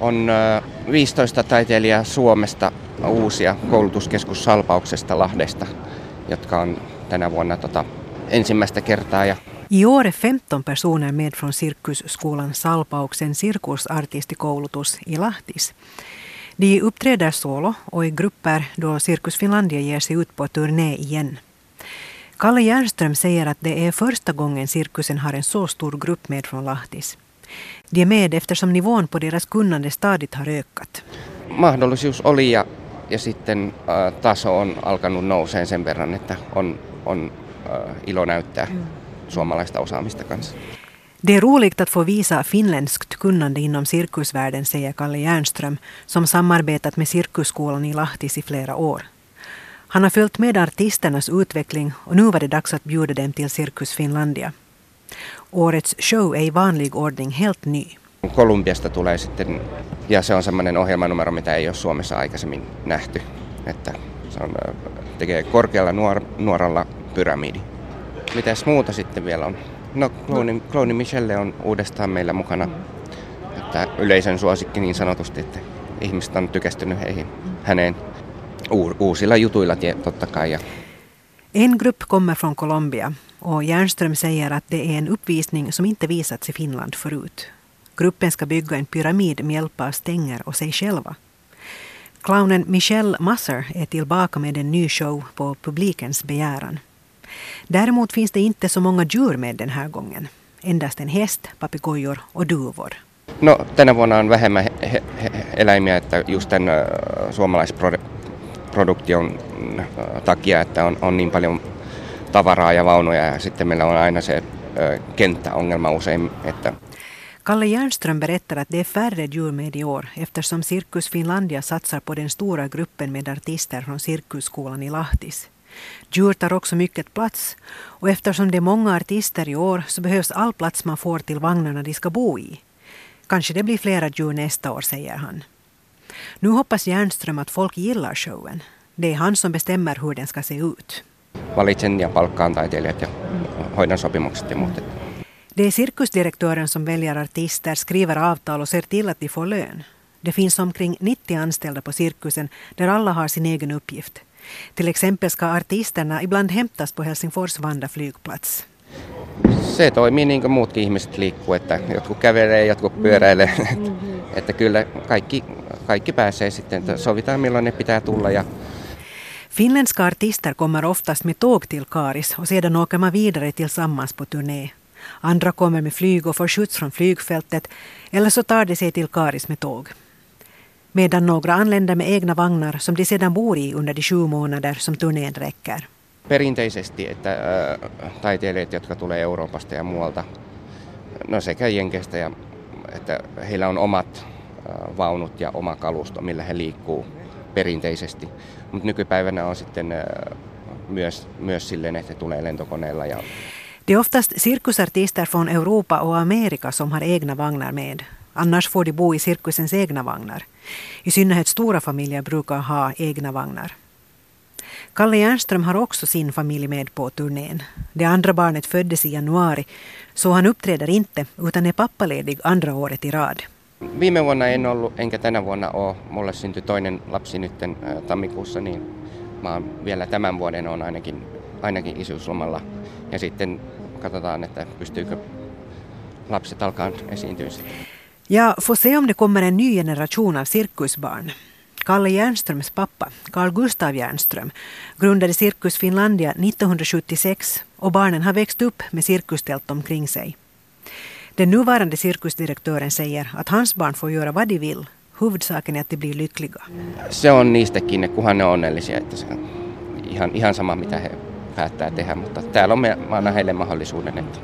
On 15 taiteilijaa Suomesta uusia koulutuskeskus Salpauksesta Lahdesta, jotka on tänä vuonna tota, ensimmäistä kertaa. Ja I år är 15 personer med från Cirkusskolan Salpauksen cirkusartistikoulutus i Lahtis. De uppträder solo och i grupper då Cirkus Finlandia ger sig ut på turné igen. Kalle Järnström säger att det är första gången cirkusen har en så stor grupp med från Lahtis. De är med eftersom nivån på deras kunnande stadigt har ökat. Mahdollisuus oli ja, ja sitten äh, taso on alkanut nouseen sen verran, että on, on äh, ilo näyttää mm. suomalaista osaamista kanssa. Det är roligt att få visa finländskt kunnande inom cirkusvärlden, säger Kalle Järnström, som samarbetat med Cirkusskolan i Lahtis i flera år. Han har följt med artisternas utveckling och nu var det dags att bjuda dem till Cirkus Finlandia. Årets show är i vanlig ordning helt ny. Kolumbiasta tulee sitten, ja se on semmoinen ohjelmanumero, mitä ei ole Suomessa aikaisemmin nähty. Että se on, tekee korkealla nuor, nuoralla pyramidi. Mitäs muuta sitten vielä on? No, Clowni, Clowni Michelle on uudestaan meillä mukana. Että yleisön suosikki niin sanotusti, että ihmiset on tykästynyt heihin, häneen uusilla jutuilla totta kai. Ja en grupp kommer från Colombia och Järnström säger att det är en uppvisning som inte visats i Finland förut. Gruppen ska bygga en pyramid med hjälp av stänger och sig själva. Clownen Michelle Masser är tillbaka med en ny show på publikens begäran. Däremot finns det inte så många djur med den här gången. Endast en häst, papegojor och duvor. No, tänä vuonna on vähemmän eläimiä, että just tämän uh, suomalaisproduktion takia, että on, on niin paljon tavaraa ja vaunuja ja sitten meillä on aina se ö, kenttäongelma usein, että Kalle Järnström berättar att det är färre djur med i år eftersom Cirkus Finlandia satsar på den stora gruppen med artister från Cirkusskolan i Lahtis. Djur tar också mycket plats och eftersom det är många artister i år så behövs all plats man får till vagnarna de ska bo i. Kanske det blir flera djur nästa år, säger han. Nu hoppas Järnström att folk gillar showen. Det är han som bestämmer hur den ska se ut. Valitsen ja palkkaan taiteilijat ja hoidan sopimukset ja muut. Det är cirkusdirektören som väljer artister, skriver avtal och ser till att de får lön. Det finns omkring 90 anställda på cirkusen där alla har sin egen uppgift. Till exempel ska artisterna ibland hämtas på Helsingfors Vanda flygplats. Se toimii niin kuin muutkin ihmiset liikkuu, että jotkut kävelee, jotkut pyöräilee. Mm-hmm. että kyllä kaikki, kaikki pääsee sitten, että sovitaan milloin ne pitää tulla ja Finländska artister kommer oftast med tåg till Karis och sedan åker man vidare tillsammans på turné. Andra kommer med flyg och får skjuts från flygfältet eller så tar de sig till Karis med tåg medan några anländer med egna vagnar som de sedan bor i under de sju månader som turnén räcker. Perinteisesti, että äh, taiteilijat, jotka tulee Euroopasta ja muualta, no sekä Jenkeistä, ja, että heillä on omat äh, vaunut ja oma kalusto, millä he liikkuu perinteisesti. Mutta nykypäivänä on sitten myös, myös silleen, että tulee lentokoneella. Ja... Det är oftast cirkusartister från Europa och Amerika som har egna vagnar med. Annars får de bo i cirkusens egna vagnar. I synnerhet stora familjer brukar ha egna vagnar. Kalle Järnström har också sin familj med på turnén. Det andra barnet föddes i januari, så han uppträder inte utan är pappaledig andra året i rad. Viime vuonna en ollut, enkä tänä vuonna ole. Mulle syntyi toinen lapsi nyt tammikuussa, niin mä oon vielä tämän vuoden on ainakin, ainakin isyyslomalla. Ja sitten katsotaan, että pystyykö lapset alkaa esiintyä. Ja får se om det kommer en ny generation av cirkusbarn. Kalle Järnströms pappa, Carl Gustav Järnström, grundade Cirkus Finlandia 1976 och barnen har växt upp med cirkustält omkring sig. Den nuvarande cirkusdirektören säger att hans barn får göra vad de vill. Huvudsaken är att de blir lyckliga. Se on niistä kiinni, kunhan ne on onnellisia. Että se on ihan, ihan sama, mitä he päättää tehdä, mutta täällä on me, mä annan heille mahdollisuuden, että